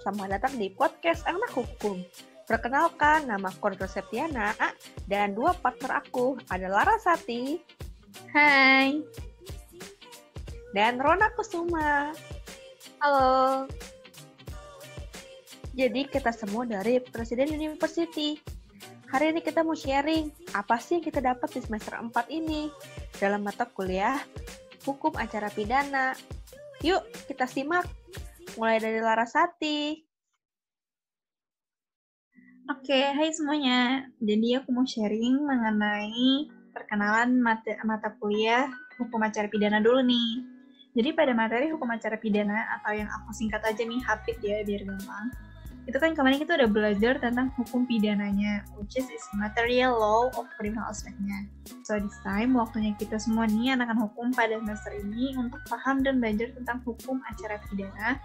selamat datang di podcast Anak Hukum. Perkenalkan, nama aku Septiana dan dua partner aku adalah Larasati. Hai. Dan Rona Kusuma. Halo. Jadi kita semua dari Presiden University. Hari ini kita mau sharing apa sih yang kita dapat di semester 4 ini dalam mata kuliah Hukum Acara Pidana. Yuk, kita simak mulai dari Larasati. Oke, hai semuanya. Jadi aku mau sharing mengenai perkenalan mata, mata kuliah hukum acara pidana dulu nih. Jadi pada materi hukum acara pidana atau yang aku singkat aja nih HAPID ya biar gampang. Itu kan kemarin kita udah belajar tentang hukum pidananya, which is, is material law of criminal aspeknya. So this time waktunya kita semua nih anak-anak hukum pada semester ini untuk paham dan belajar tentang hukum acara pidana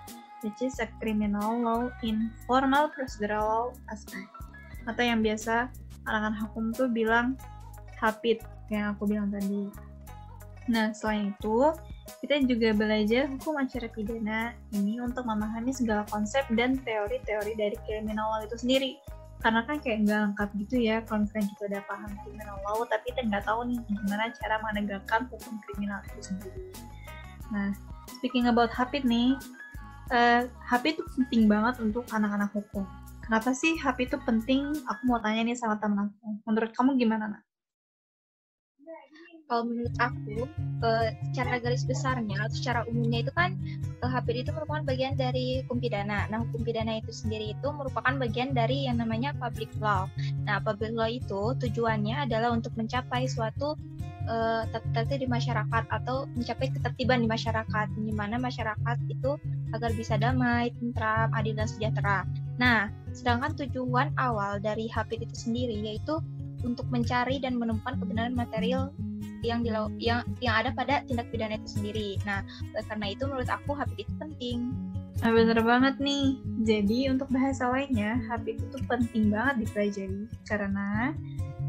which is a criminal law in formal procedural law aspect atau yang biasa anak-anak hukum tuh bilang HAPID yang aku bilang tadi. Nah, selain itu, kita juga belajar hukum acara pidana ini untuk memahami segala konsep dan teori-teori dari criminal law itu sendiri. Karena kan kayak nggak lengkap gitu ya kalau misalnya kita udah paham criminal law, tapi kita nggak tahu nih gimana cara menegakkan hukum kriminal itu sendiri. Nah, speaking about HAPID nih, uh, HP itu penting banget untuk anak-anak hukum. Kenapa sih HP itu penting? Aku mau tanya nih sama teman aku. Menurut kamu gimana, Nak? Kalau menurut aku, uh, secara garis besarnya, atau secara umumnya itu kan uh, itu merupakan bagian dari hukum pidana. Nah, hukum pidana itu sendiri itu merupakan bagian dari yang namanya public law. Nah, public law itu tujuannya adalah untuk mencapai suatu uh, di masyarakat atau mencapai ketertiban di masyarakat, di mana masyarakat itu agar bisa damai, tentram, adil dan sejahtera. Nah, sedangkan tujuan awal dari HP itu sendiri yaitu untuk mencari dan menemukan kebenaran material yang di yang yang ada pada tindak pidana itu sendiri. Nah, karena itu menurut aku HP itu penting. Nah, bener banget nih. Jadi untuk bahasa lainnya, HP itu tuh penting banget dipelajari karena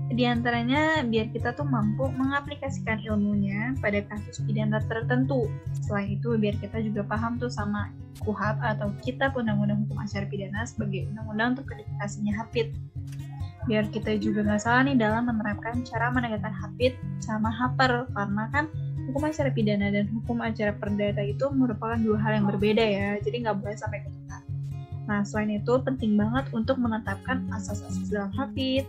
di antaranya biar kita tuh mampu mengaplikasikan ilmunya pada kasus pidana tertentu. Selain itu biar kita juga paham tuh sama KUHAP atau Kitab Undang-Undang Hukum Acara Pidana sebagai undang-undang untuk kodifikasinya HAPID. Biar kita juga nggak salah nih dalam menerapkan cara menegakkan HAPID sama HAPER karena kan hukum acara pidana dan hukum acara perdata itu merupakan dua hal yang berbeda ya, jadi nggak boleh sampai ketukar. Nah, selain itu penting banget untuk menetapkan asas-asas dalam HAPID,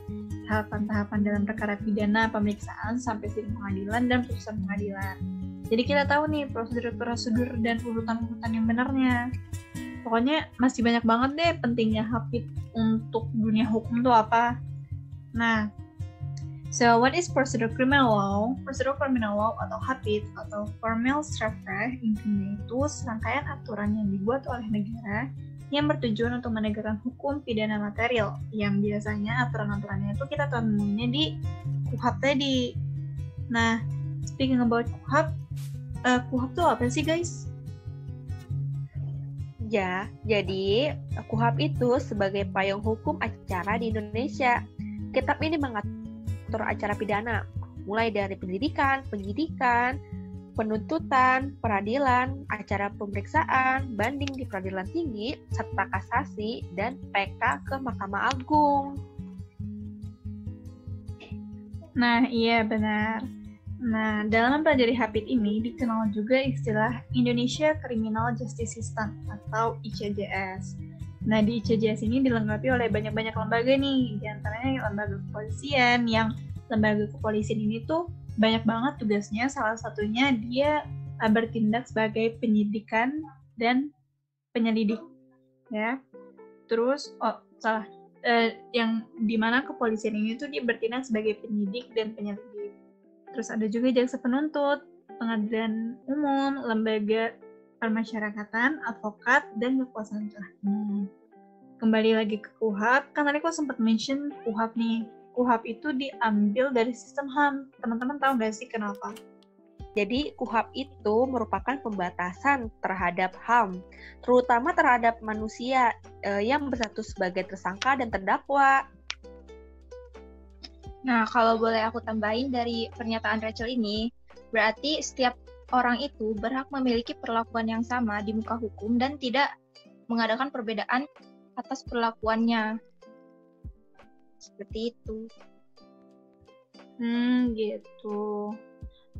tahapan-tahapan dalam perkara pidana, pemeriksaan, sampai sidang pengadilan, dan putusan pengadilan. Jadi kita tahu nih prosedur-prosedur dan urutan-urutan yang benarnya. Pokoknya masih banyak banget deh pentingnya HAPID untuk dunia hukum itu apa. Nah, so what is procedural criminal law? Procedural criminal law atau HAPID atau formal strafrecht intinya itu serangkaian aturan yang dibuat oleh negara yang bertujuan untuk menegakkan hukum pidana material yang biasanya aturan-aturannya itu kita temuinya di KUHAP tadi. Nah, speaking about KUHAP, uh, KUHAP itu apa sih guys? Ya, jadi KUHAP itu sebagai payung hukum acara di Indonesia. Kitab ini mengatur acara pidana, mulai dari pendidikan, penyidikan, penuntutan, peradilan, acara pemeriksaan, banding di peradilan tinggi, serta kasasi, dan PK ke Mahkamah Agung. Nah, iya benar. Nah, dalam mempelajari HAPID ini dikenal juga istilah Indonesia Criminal Justice System atau ICJS. Nah, di ICJS ini dilengkapi oleh banyak-banyak lembaga nih, di antaranya lembaga kepolisian yang lembaga kepolisian ini tuh banyak banget tugasnya. Salah satunya dia uh, bertindak sebagai penyidikan dan penyelidik, ya. Terus, oh salah, uh, yang di mana kepolisian ini tuh dia bertindak sebagai penyidik dan penyelidik. Terus ada juga jaksa penuntut, pengadilan umum, lembaga permasyarakatan, advokat, dan kekuasaan hakim. Kembali lagi ke KUHAP, kan tadi aku sempat mention KUHAP nih KUHAP itu diambil dari sistem HAM. Teman-teman tahu nggak sih kenapa? Jadi KUHAP itu merupakan pembatasan terhadap HAM, terutama terhadap manusia eh, yang bersatu sebagai tersangka dan terdakwa. Nah, kalau boleh aku tambahin dari pernyataan Rachel ini, berarti setiap orang itu berhak memiliki perlakuan yang sama di muka hukum dan tidak mengadakan perbedaan atas perlakuannya. Seperti itu. Hmm, gitu.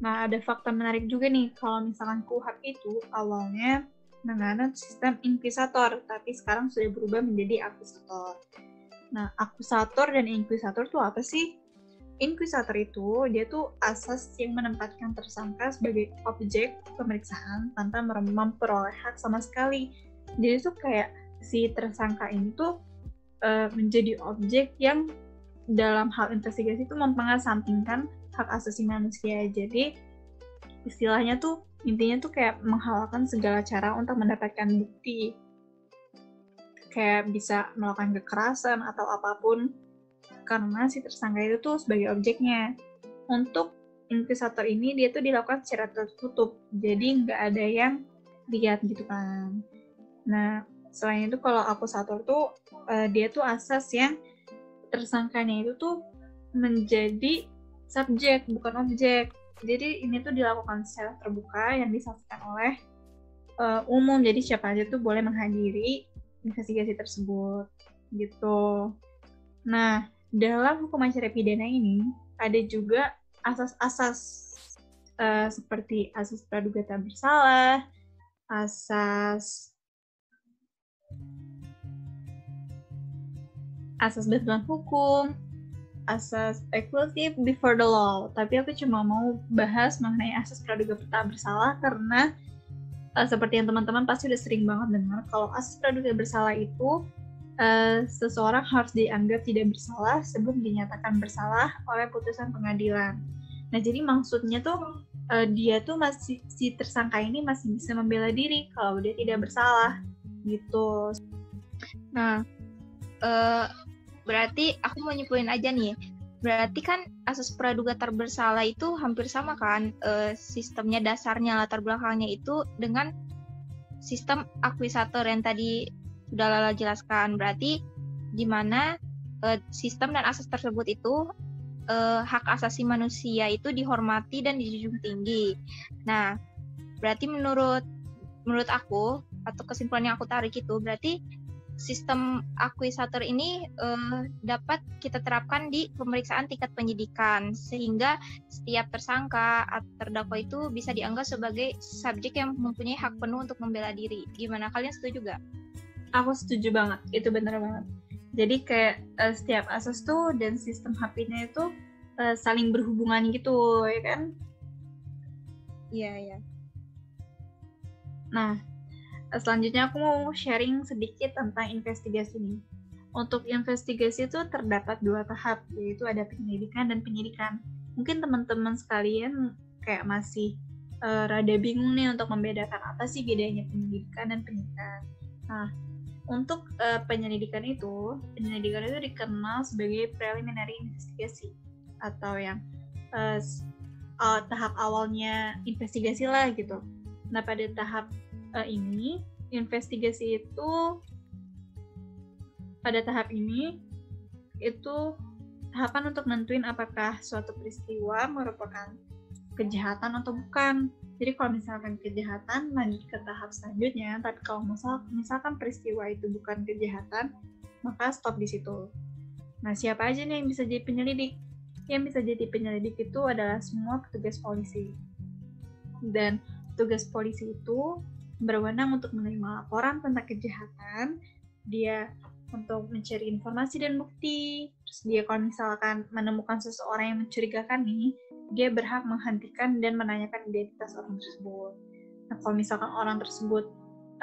Nah, ada fakta menarik juga nih, kalau misalkan KUHAP itu awalnya menganut sistem inkusator, tapi sekarang sudah berubah menjadi akusator. Nah, akusator dan inkusator itu apa sih? Inkusator itu, dia tuh asas yang menempatkan tersangka sebagai objek pemeriksaan tanpa memperoleh hak sama sekali. Jadi tuh kayak si tersangka ini tuh uh, menjadi objek yang dalam hal investigasi itu mempengasampingkan hak asasi manusia. Jadi istilahnya tuh intinya tuh kayak menghalalkan segala cara untuk mendapatkan bukti. Kayak bisa melakukan kekerasan atau apa pun karena si tersangka itu tuh sebagai objeknya. Untuk inkusator ini dia tuh dilakukan secara tertutup, jadi nggak ada yang lihat gitu kan. Nah, selain itu kalau akusator tuh uh, dia tuh asas yang tersangkanya itu tuh menjadi subjek bukan objek. Jadi ini tuh dilakukan secara terbuka yang disaksikan oleh uh, umum. Jadi siapa aja tuh boleh menghadiri investigasi tersebut gitu. Nah, dalam hukum acara pidana ini ada juga asas-asas uh, seperti asas praduga tak bersalah, asas asas bantuan hukum, asas equality before the law. Tapi aku cuma mau bahas mengenai asas praduga tak bersalah karena uh, seperti yang teman-teman pasti udah sering banget dengar kalau asas praduga bersalah itu uh, seseorang harus dianggap tidak bersalah sebelum dinyatakan bersalah oleh putusan pengadilan. Nah, jadi maksudnya tuh uh, dia tuh masih si tersangka ini masih bisa membela diri kalau dia tidak bersalah gitu. Nah, uh, berarti aku mau nyimpulin aja nih berarti kan asas praduga terbersalah itu hampir sama kan e, sistemnya dasarnya latar belakangnya itu dengan sistem akuisator yang tadi sudah Lala jelaskan berarti di mana e, sistem dan asas tersebut itu e, hak asasi manusia itu dihormati dan dijunjung tinggi nah berarti menurut menurut aku atau kesimpulan yang aku tarik itu berarti sistem akuisator ini uh, dapat kita terapkan di pemeriksaan tingkat penyidikan sehingga setiap tersangka atau terdakwa itu bisa dianggap sebagai subjek yang mempunyai hak penuh untuk membela diri. Gimana kalian setuju gak? Aku setuju banget, itu benar banget. Jadi kayak uh, setiap asas tuh dan sistem HP-nya itu uh, saling berhubungan gitu, ya kan? Iya, iya. Nah, selanjutnya aku mau sharing sedikit tentang investigasi ini. Untuk investigasi itu terdapat dua tahap, yaitu ada penyelidikan dan penyidikan. Mungkin teman-teman sekalian kayak masih uh, rada bingung nih untuk membedakan apa sih bedanya penyelidikan dan penyidikan. Nah, untuk uh, penyelidikan itu, penyelidikan itu dikenal sebagai preliminary investigasi atau yang uh, uh, tahap awalnya investigasi lah gitu. Nah, pada tahap uh, ini investigasi itu pada tahap ini itu tahapan untuk nentuin apakah suatu peristiwa merupakan kejahatan atau bukan. Jadi kalau misalkan kejahatan lanjut ke tahap selanjutnya, tapi kalau misal, misalkan peristiwa itu bukan kejahatan, maka stop di situ. Nah, siapa aja nih yang bisa jadi penyelidik? Yang bisa jadi penyelidik itu adalah semua petugas polisi. Dan petugas polisi itu berwenang untuk menerima laporan tentang kejahatan, dia untuk mencari informasi dan bukti. Terus dia kalau misalkan menemukan seseorang yang mencurigakan nih, dia berhak menghentikan dan menanyakan identitas orang tersebut. Nah, kalau misalkan orang tersebut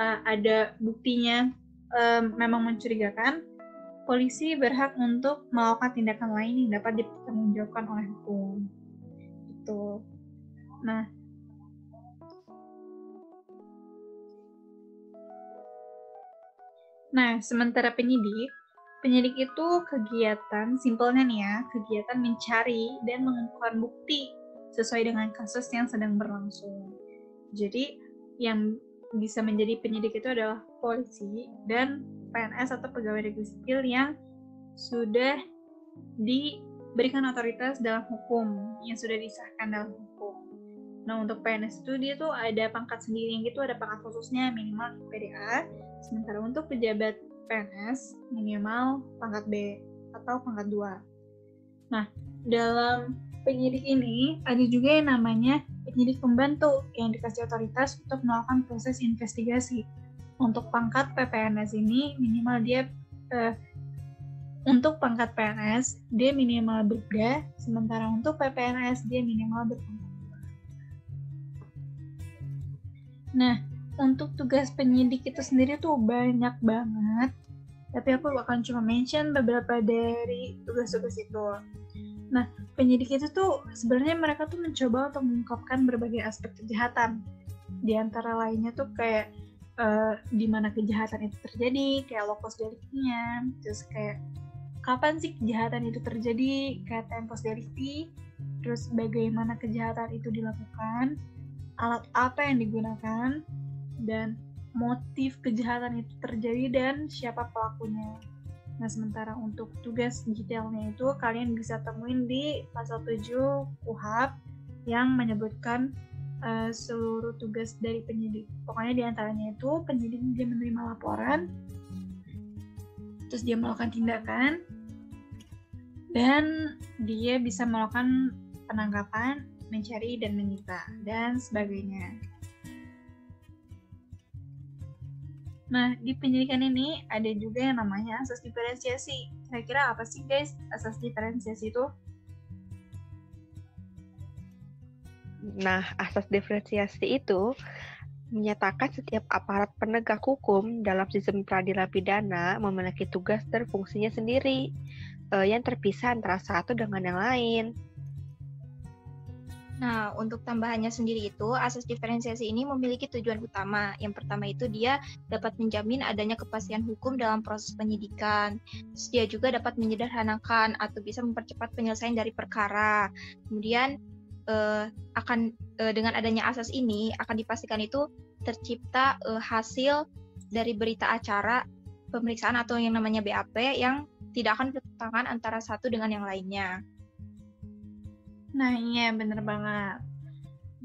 uh, ada buktinya um, memang mencurigakan, polisi berhak untuk melakukan tindakan lain yang dapat dipertanggungjawabkan oleh hukum. Itu. Nah, Nah, sementara penyidik, penyidik itu kegiatan, simpelnya nih ya, kegiatan mencari dan mengumpulkan bukti sesuai dengan kasus yang sedang berlangsung. Jadi, yang bisa menjadi penyidik itu adalah polisi dan PNS atau pegawai negeri sipil yang sudah diberikan otoritas dalam hukum, yang sudah disahkan dalam hukum. Nah untuk PNS itu dia tuh ada pangkat sendiri yang gitu, ada pangkat khususnya minimal PDA. Sementara untuk pejabat PNS minimal pangkat B atau pangkat 2. Nah dalam penyidik ini ada juga yang namanya penyidik pembantu yang dikasih otoritas untuk melakukan proses investigasi. Untuk pangkat PPNS ini minimal dia eh, untuk pangkat PNS dia minimal berda, sementara untuk PPNS dia minimal berpangkat Nah, untuk tugas penyidik itu sendiri tuh banyak banget. Tapi aku akan cuma mention beberapa dari tugas-tugas itu. Nah, penyidik itu tuh sebenarnya mereka tuh mencoba untuk mengungkapkan berbagai aspek kejahatan. Di antara lainnya tuh kayak uh, di mana kejahatan itu terjadi, kayak lokus deliknya, terus kayak kapan sih kejahatan itu terjadi, kayak tempus delikti, terus bagaimana kejahatan itu dilakukan, alat apa yang digunakan, dan motif kejahatan itu terjadi dan siapa pelakunya. Nah, sementara untuk tugas detailnya itu kalian bisa temuin di pasal 7 KUHAP yang menyebutkan uh, seluruh tugas dari penyidik. Pokoknya di antaranya itu penyidik dia menerima laporan, terus dia melakukan tindakan, dan dia bisa melakukan penangkapan, mencari dan menyita, dan sebagainya. Nah, di penyidikan ini ada juga yang namanya asas diferensiasi. Kira-kira apa sih guys asas diferensiasi itu? Nah, asas diferensiasi itu menyatakan setiap aparat penegak hukum dalam sistem peradilan pidana memiliki tugas dan fungsinya sendiri uh, yang terpisah antara satu dengan yang lain. Nah, untuk tambahannya sendiri itu, asas diferensiasi ini memiliki tujuan utama. Yang pertama itu dia dapat menjamin adanya kepastian hukum dalam proses penyidikan. Terus dia juga dapat menyederhanakan atau bisa mempercepat penyelesaian dari perkara. Kemudian eh, akan eh, dengan adanya asas ini akan dipastikan itu tercipta eh, hasil dari berita acara pemeriksaan atau yang namanya BAP yang tidak akan bertentangan antara satu dengan yang lainnya. Nah iya bener banget.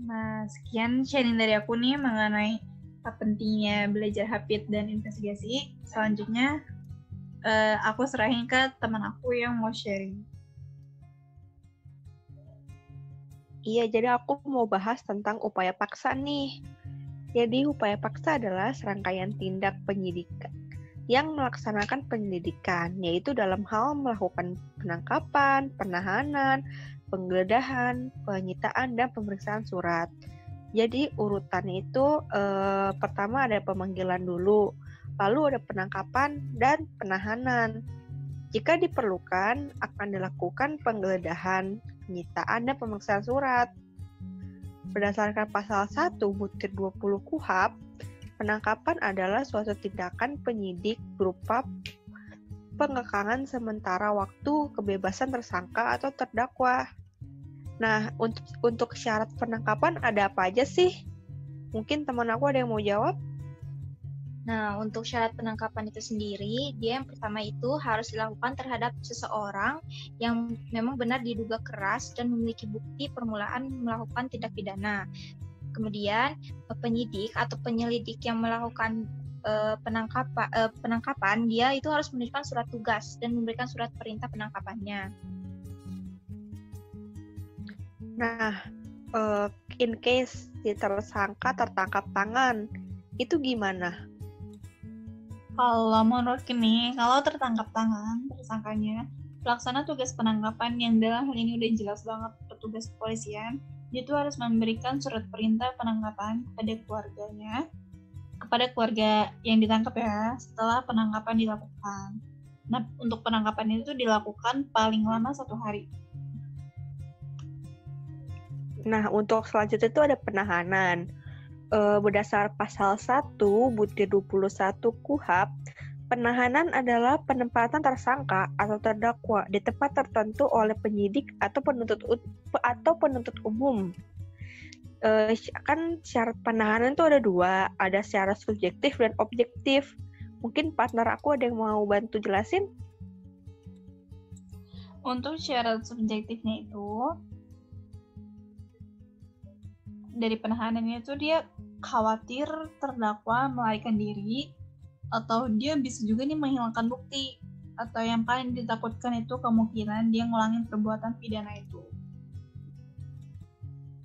Nah sekian sharing dari aku nih mengenai apa pentingnya belajar habit dan investigasi. Selanjutnya uh, aku serahin ke teman aku yang mau sharing. Iya, jadi aku mau bahas tentang upaya paksa nih. Jadi upaya paksa adalah serangkaian tindak penyidikan yang melaksanakan penyelidikan, yaitu dalam hal melakukan penangkapan, penahanan, penggeledahan, penyitaan, dan pemeriksaan surat. Jadi urutannya itu eh, pertama ada pemanggilan dulu, lalu ada penangkapan dan penahanan. Jika diperlukan, akan dilakukan penggeledahan, penyitaan, dan pemeriksaan surat. Berdasarkan pasal 1 butir 20 KUHAP, penangkapan adalah suatu tindakan penyidik berupa pengekangan sementara waktu kebebasan tersangka atau terdakwa. Nah, untuk untuk syarat penangkapan ada apa aja sih? Mungkin teman aku ada yang mau jawab? Nah, untuk syarat penangkapan itu sendiri, dia yang pertama itu harus dilakukan terhadap seseorang yang memang benar diduga keras dan memiliki bukti permulaan melakukan tindak pidana. Kemudian, penyidik atau penyelidik yang melakukan uh, penangkapan, uh, penangkapan, dia itu harus menunjukkan surat tugas dan memberikan surat perintah penangkapannya. Nah, uh, in case si tersangka tertangkap tangan, itu gimana? Kalau menurut ini, kalau tertangkap tangan tersangkanya, pelaksana tugas penangkapan yang dalam hal ini udah jelas banget petugas kepolisian, dia tuh harus memberikan surat perintah penangkapan kepada keluarganya, kepada keluarga yang ditangkap ya, setelah penangkapan dilakukan. Nah, untuk penangkapan itu dilakukan paling lama satu hari Nah, untuk selanjutnya itu ada penahanan. E, berdasar pasal 1 butir 21 KUHAP, penahanan adalah penempatan tersangka atau terdakwa di tempat tertentu oleh penyidik atau penuntut atau penuntut umum. E, kan syarat penahanan itu ada dua, ada secara subjektif dan objektif. Mungkin partner aku ada yang mau bantu jelasin? Untuk syarat subjektifnya itu dari penahanannya itu dia khawatir terdakwa melarikan diri atau dia bisa juga nih menghilangkan bukti atau yang paling ditakutkan itu kemungkinan dia ngulangin perbuatan pidana itu.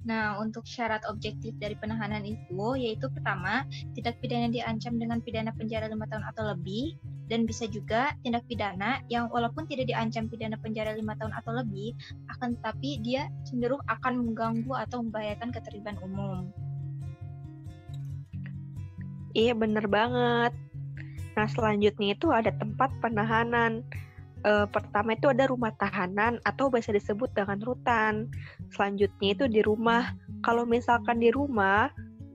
Nah, untuk syarat objektif dari penahanan itu yaitu pertama, tindak pidana diancam dengan pidana penjara lima tahun atau lebih, dan bisa juga tindak pidana yang walaupun tidak diancam pidana penjara lima tahun atau lebih, akan tetapi dia cenderung akan mengganggu atau membahayakan ketertiban umum. Iya bener banget. Nah selanjutnya itu ada tempat penahanan uh, pertama itu ada rumah tahanan atau biasa disebut dengan rutan. Selanjutnya itu di rumah. Kalau misalkan di rumah,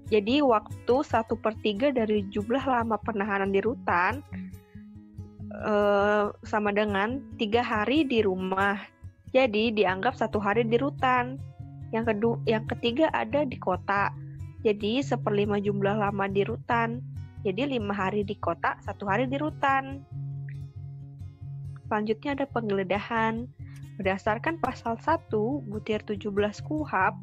jadi waktu satu per tiga dari jumlah lama penahanan di rutan uh, sama dengan tiga hari di rumah. Jadi dianggap satu hari di rutan. Yang kedua, yang ketiga ada di kota. Jadi seperlima jumlah lama di rutan. Jadi lima hari di kota, satu hari di rutan. Selanjutnya ada penggeledahan. Berdasarkan pasal 1 butir 17 KUHAP,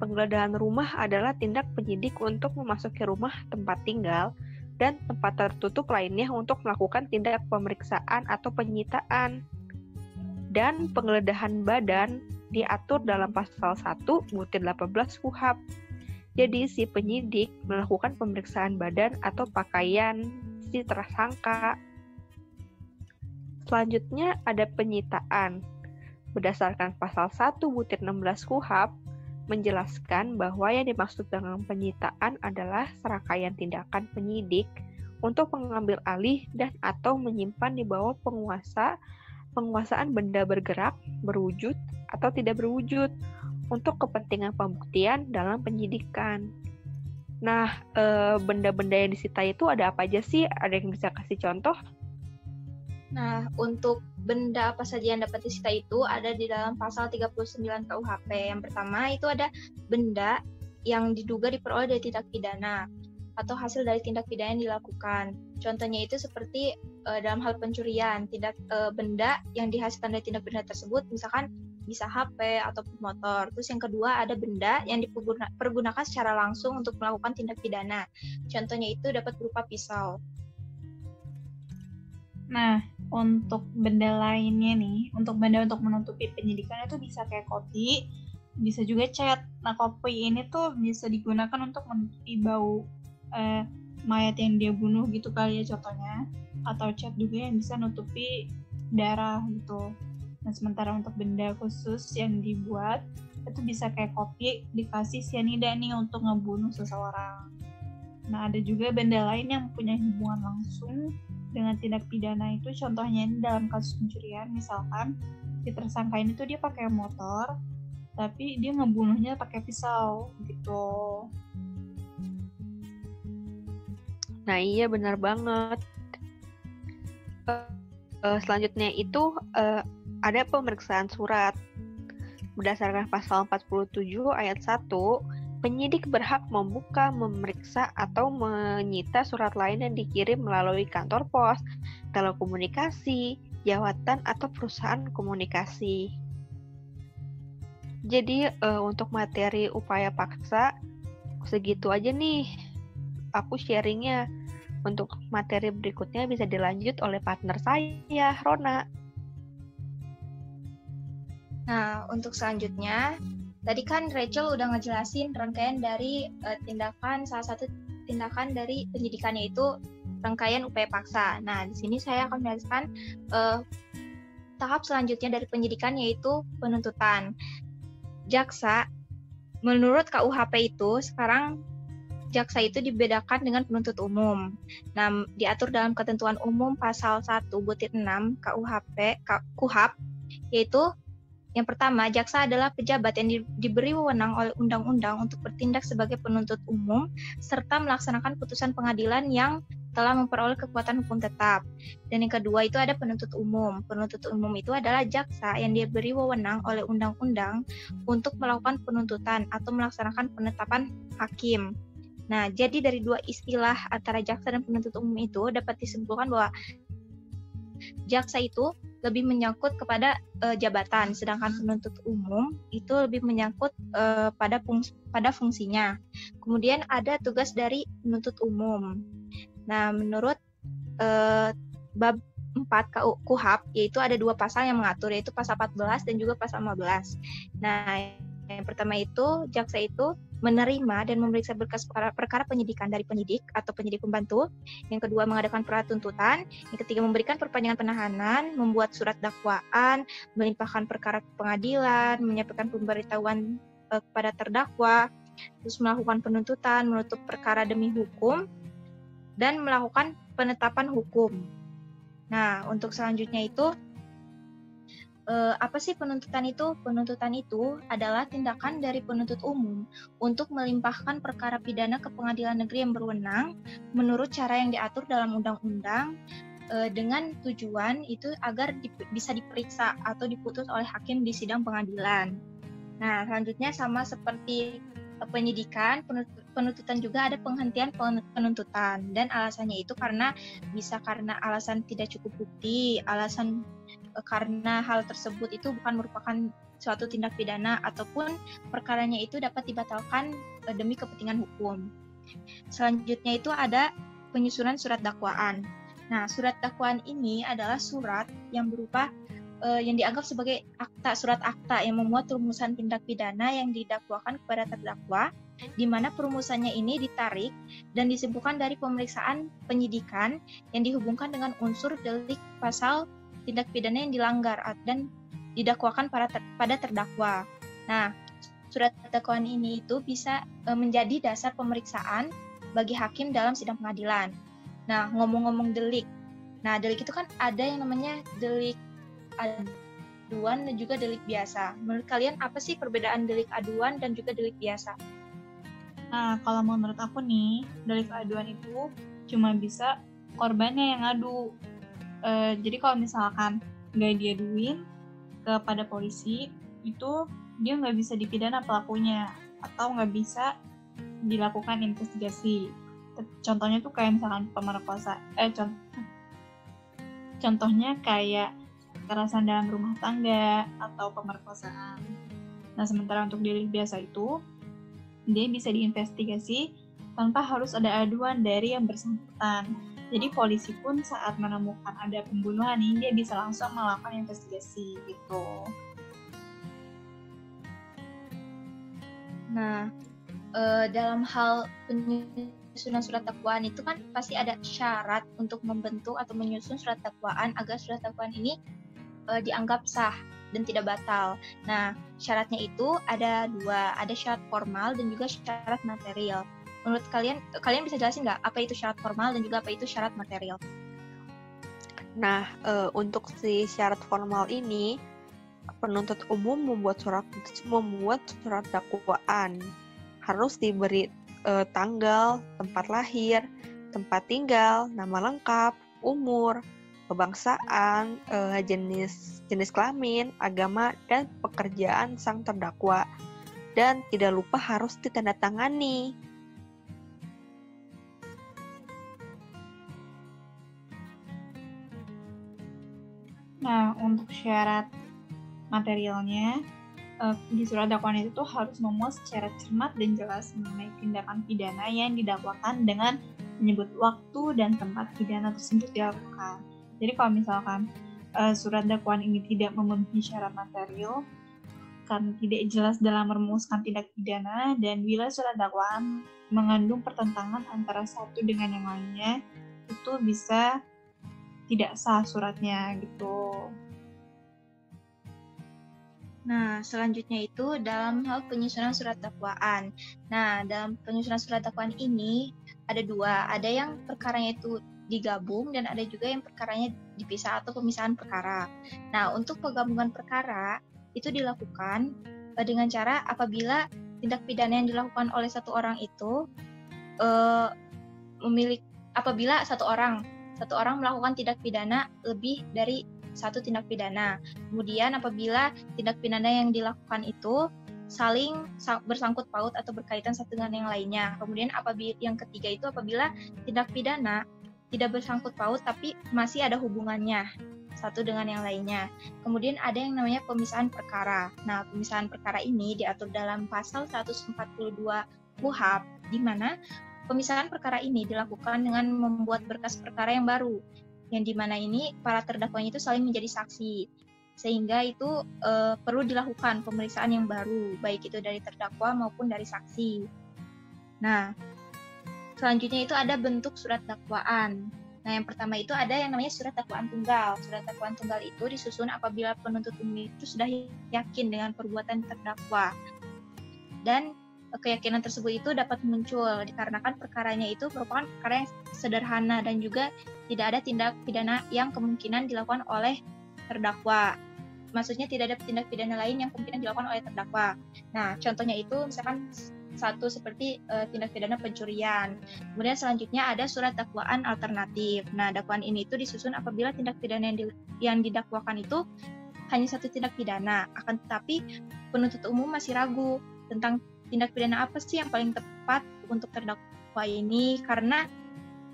penggeledahan rumah adalah tindak penyidik untuk memasuki rumah tempat tinggal dan tempat tertutup lainnya untuk melakukan tindak pemeriksaan atau penyitaan. Dan penggeledahan badan diatur dalam pasal 1 butir 18 KUHAP. Jadi si penyidik melakukan pemeriksaan badan atau pakaian si tersangka Selanjutnya ada penyitaan. Berdasarkan pasal 1 butir 16 KUHAP, menjelaskan bahwa yang dimaksud dengan penyitaan adalah serangkaian tindakan penyidik untuk mengambil alih dan atau menyimpan di bawah penguasa penguasaan benda bergerak, berwujud, atau tidak berwujud untuk kepentingan pembuktian dalam penyidikan. Nah, eh, benda-benda yang disita itu ada apa aja sih? Ada yang bisa kasih contoh? Nah, untuk benda apa saja yang dapat disita itu ada di dalam pasal 39 KUHP. Yang pertama itu ada benda yang diduga diperoleh dari tindak pidana atau hasil dari tindak pidana yang dilakukan. Contohnya itu seperti uh, dalam hal pencurian, tindak uh, benda yang dihasilkan dari tindak pidana tersebut, misalkan bisa HP atau motor. Terus yang kedua ada benda yang dipergunakan secara langsung untuk melakukan tindak pidana. Contohnya itu dapat berupa pisau. Nah, untuk benda lainnya nih, untuk benda untuk menutupi penyidikan itu bisa kayak kopi, bisa juga cat. Nah, kopi ini tuh bisa digunakan untuk menutupi bau eh, mayat yang dia bunuh gitu kali ya contohnya. Atau cat juga yang bisa nutupi darah gitu. Nah, sementara untuk benda khusus yang dibuat itu bisa kayak kopi dikasih cyanida nih untuk ngebunuh seseorang. Nah, ada juga benda lain yang punya hubungan langsung dengan tindak pidana itu contohnya ini dalam kasus pencurian misalkan si tersangka ini tuh dia pakai motor tapi dia ngebunuhnya pakai pisau gitu. Nah iya benar banget. Uh, selanjutnya itu uh, ada pemeriksaan surat. Berdasarkan pasal 47 ayat 1 penyidik berhak membuka, memeriksa, atau menyita surat lain yang dikirim melalui kantor pos, telekomunikasi, jawatan, atau perusahaan komunikasi. Jadi uh, untuk materi upaya paksa segitu aja nih. Aku sharingnya. Untuk materi berikutnya bisa dilanjut oleh partner saya, Rona. Nah, untuk selanjutnya Tadi kan Rachel udah ngejelasin rangkaian dari uh, tindakan salah satu tindakan dari penyidikannya itu rangkaian upaya paksa. Nah, di sini saya akan menjelaskan uh, tahap selanjutnya dari penyidikan yaitu penuntutan. Jaksa menurut KUHP itu sekarang jaksa itu dibedakan dengan penuntut umum. Nah, diatur dalam ketentuan umum pasal 1 butir 6 KUHP KUHAP yaitu yang pertama, jaksa adalah pejabat yang di, diberi wewenang oleh undang-undang untuk bertindak sebagai penuntut umum serta melaksanakan putusan pengadilan yang telah memperoleh kekuatan hukum tetap. Dan yang kedua itu ada penuntut umum. Penuntut umum itu adalah jaksa yang diberi wewenang oleh undang-undang untuk melakukan penuntutan atau melaksanakan penetapan hakim. Nah, jadi dari dua istilah antara jaksa dan penuntut umum itu dapat disimpulkan bahwa jaksa itu lebih menyangkut kepada uh, jabatan, sedangkan penuntut umum itu lebih menyangkut uh, pada fungsi, pada fungsinya. Kemudian ada tugas dari penuntut umum. Nah, menurut uh, bab 4 KUHAP yaitu ada dua pasal yang mengatur yaitu pasal 14 dan juga pasal 15. Nah, yang pertama itu jaksa itu menerima dan memeriksa berkas perkara, penyidikan dari penyidik atau penyidik pembantu. Yang kedua mengadakan tuntutan. Yang ketiga memberikan perpanjangan penahanan, membuat surat dakwaan, melimpahkan perkara ke pengadilan, menyampaikan pemberitahuan uh, kepada terdakwa, terus melakukan penuntutan, menutup perkara demi hukum, dan melakukan penetapan hukum. Nah, untuk selanjutnya itu uh, apa sih penuntutan itu? Penuntutan itu adalah tindakan dari penuntut umum untuk melimpahkan perkara pidana ke pengadilan negeri yang berwenang menurut cara yang diatur dalam undang-undang uh, dengan tujuan itu agar dip bisa diperiksa atau diputus oleh hakim di sidang pengadilan. Nah, selanjutnya sama seperti uh, penyidikan, penuntutan juga ada penghentian penuntutan dan alasannya itu karena bisa karena alasan tidak cukup bukti, alasan karena hal tersebut itu bukan merupakan suatu tindak pidana ataupun perkaranya itu dapat dibatalkan e, demi kepentingan hukum. Selanjutnya itu ada penyusunan surat dakwaan. Nah, surat dakwaan ini adalah surat yang berupa uh, yang dianggap sebagai akta surat akta yang memuat rumusan tindak pidana yang didakwakan kepada terdakwa di mana perumusannya ini ditarik dan disimpulkan dari pemeriksaan penyidikan yang dihubungkan dengan unsur delik pasal tindak pidana yang dilanggar dan didakwakan pada ter, pada terdakwa. Nah, surat dakwaan ini itu bisa e, menjadi dasar pemeriksaan bagi hakim dalam sidang pengadilan. Nah, ngomong-ngomong delik. Nah, delik itu kan ada yang namanya delik aduan dan juga delik biasa. Menurut kalian apa sih perbedaan delik aduan dan juga delik biasa? Nah, kalau menurut aku nih, delik aduan itu cuma bisa korbannya yang ngadu uh, jadi kalau misalkan nggak diaduin kepada polisi itu dia nggak bisa dipidana pelakunya atau nggak bisa dilakukan investigasi. Contohnya tuh kayak misalkan pemerkosa eh contoh contohnya kayak kekerasan dalam rumah tangga atau pemerkosaan. Nah sementara untuk delik biasa itu dia bisa diinvestigasi tanpa harus ada aduan dari yang bersangkutan jadi polisi pun saat menemukan ada pembunuhan ini dia bisa langsung melakukan investigasi gitu. Nah, e, dalam hal penyusunan surat dakwaan itu kan pasti ada syarat untuk membentuk atau menyusun surat dakwaan agar surat dakwaan ini e, dianggap sah dan tidak batal. Nah, syaratnya itu ada dua, ada syarat formal dan juga syarat material menurut kalian kalian bisa jelasin nggak apa itu syarat formal dan juga apa itu syarat material? Nah, uh, untuk si syarat formal ini penuntut umum membuat surat membuat surat dakwaan harus diberi uh, tanggal, tempat lahir, tempat tinggal, nama lengkap, umur, kebangsaan, uh, jenis jenis kelamin, agama dan pekerjaan sang terdakwa. Dan tidak lupa harus ditandatangani Nah, untuk syarat materialnya, uh, di surat dakwaan itu harus memuat secara cermat dan jelas mengenai tindakan pidana yang didakwakan dengan menyebut waktu dan tempat pidana tersebut dilakukan. Jadi kalau misalkan uh, surat dakwaan ini tidak memenuhi syarat material, karena tidak jelas dalam merumuskan tindak pidana dan bila surat dakwaan mengandung pertentangan antara satu dengan yang lainnya, itu bisa tidak sah suratnya gitu. Nah, selanjutnya itu dalam hal penyusunan surat dakwaan. Nah, dalam penyusunan surat dakwaan ini ada dua, ada yang perkaranya itu digabung dan ada juga yang perkaranya dipisah atau pemisahan perkara. Nah, untuk penggabungan perkara itu dilakukan eh, dengan cara apabila tindak pidana yang dilakukan oleh satu orang itu uh, memiliki apabila satu orang satu orang melakukan tindak pidana lebih dari satu tindak pidana. Kemudian apabila tindak pidana yang dilakukan itu saling bersangkut paut atau berkaitan satu dengan yang lainnya. Kemudian apabila yang ketiga itu apabila tindak pidana tidak bersangkut paut tapi masih ada hubungannya. satu dengan yang lainnya. Kemudian ada yang namanya pemisahan perkara. Nah, pemisahan perkara ini diatur dalam pasal 142 KUHP di mana pemisahan perkara ini dilakukan dengan membuat berkas perkara yang baru yang di mana ini para terdakwanya itu saling menjadi saksi sehingga itu e, perlu dilakukan pemeriksaan yang baru baik itu dari terdakwa maupun dari saksi. Nah, selanjutnya itu ada bentuk surat dakwaan. Nah, yang pertama itu ada yang namanya surat dakwaan tunggal. Surat dakwaan tunggal itu disusun apabila penuntut umum itu sudah yakin dengan perbuatan terdakwa. Dan keyakinan tersebut itu dapat muncul dikarenakan perkaranya itu merupakan perkara yang sederhana dan juga tidak ada tindak pidana yang kemungkinan dilakukan oleh terdakwa. Maksudnya tidak ada tindak pidana lain yang kemungkinan dilakukan oleh terdakwa. Nah, contohnya itu misalkan satu seperti uh, tindak pidana pencurian. Kemudian selanjutnya ada surat dakwaan alternatif. Nah, dakwaan ini itu disusun apabila tindak pidana yang, di, yang didakwakan itu hanya satu tindak pidana, akan tetapi penuntut umum masih ragu tentang tindak pidana apa sih yang paling tepat untuk terdakwa ini karena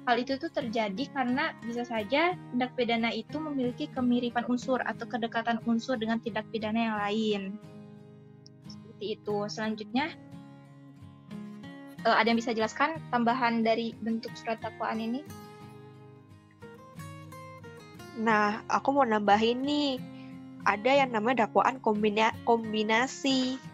hal itu tuh terjadi karena bisa saja tindak pidana itu memiliki kemiripan unsur atau kedekatan unsur dengan tindak pidana yang lain. Seperti itu. Selanjutnya uh, ada yang bisa jelaskan tambahan dari bentuk surat dakwaan ini? Nah, aku mau nambahin nih. Ada yang namanya dakwaan kombina kombinasi.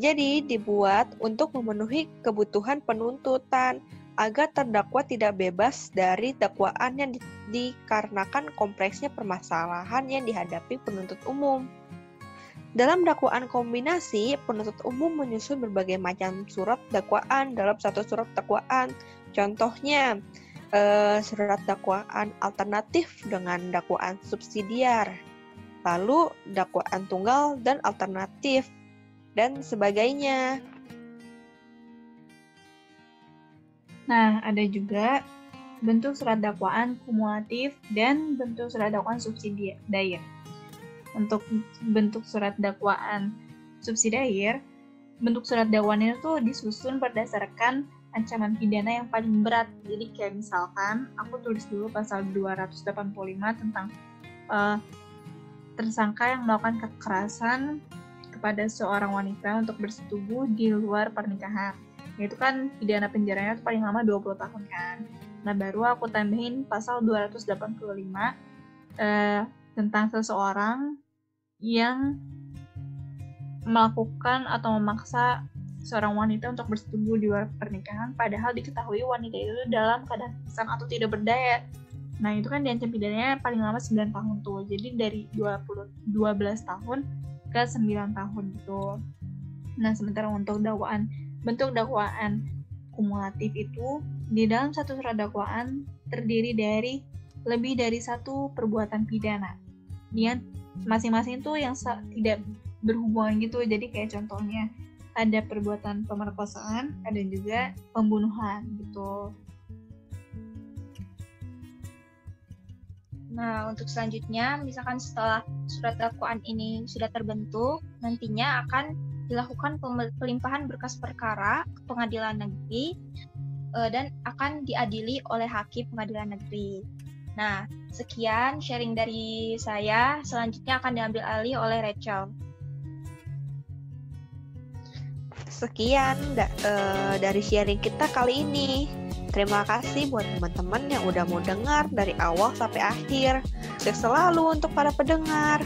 Jadi dibuat untuk memenuhi kebutuhan penuntutan agar terdakwa tidak bebas dari dakwaan yang di dikarenakan kompleksnya permasalahan yang dihadapi penuntut umum. Dalam dakwaan kombinasi, penuntut umum menyusun berbagai macam surat dakwaan dalam satu surat dakwaan. Contohnya, eh, surat dakwaan alternatif dengan dakwaan subsidiar, lalu dakwaan tunggal dan alternatif, dan sebagainya. Nah, ada juga bentuk surat dakwaan kumulatif dan bentuk surat dakwaan subsidiar untuk bentuk surat dakwaan subsidiar, bentuk surat dakwaan itu disusun berdasarkan ancaman pidana yang paling berat. Jadi kayak misalkan aku tulis dulu pasal 285 tentang uh, tersangka yang melakukan kekerasan kepada seorang wanita untuk bersetubuh di luar pernikahan. Itu kan pidana penjaranya paling lama 20 tahun kan. Nah, baru aku tambahin pasal 285 uh, tentang seseorang yang melakukan atau memaksa seorang wanita untuk bersetubuh di luar pernikahan padahal diketahui wanita itu dalam keadaan pingsan atau tidak berdaya. Nah, itu kan diancam pidananya paling lama 9 tahun tuh. Jadi dari 20 12 tahun ke 9 tahun gitu. Nah, sementara untuk dakwaan bentuk dakwaan kumulatif itu di dalam satu surat dakwaan terdiri dari lebih dari satu perbuatan pidana. Yang masing-masing tuh yang tidak berhubungan gitu. Jadi kayak contohnya ada perbuatan pemerkosaan ada juga pembunuhan gitu Nah, untuk selanjutnya, misalkan setelah surat dakwaan ini sudah terbentuk, nantinya akan dilakukan pelimpahan berkas perkara ke pengadilan negeri eh, dan akan diadili oleh hakim pengadilan negeri. Nah, sekian sharing dari saya. Selanjutnya akan diambil alih oleh Rachel. Sekian da uh, dari sharing kita kali ini. Terima kasih buat teman-teman yang udah mau dengar dari awal sampai akhir. Sukses selalu untuk para pendengar.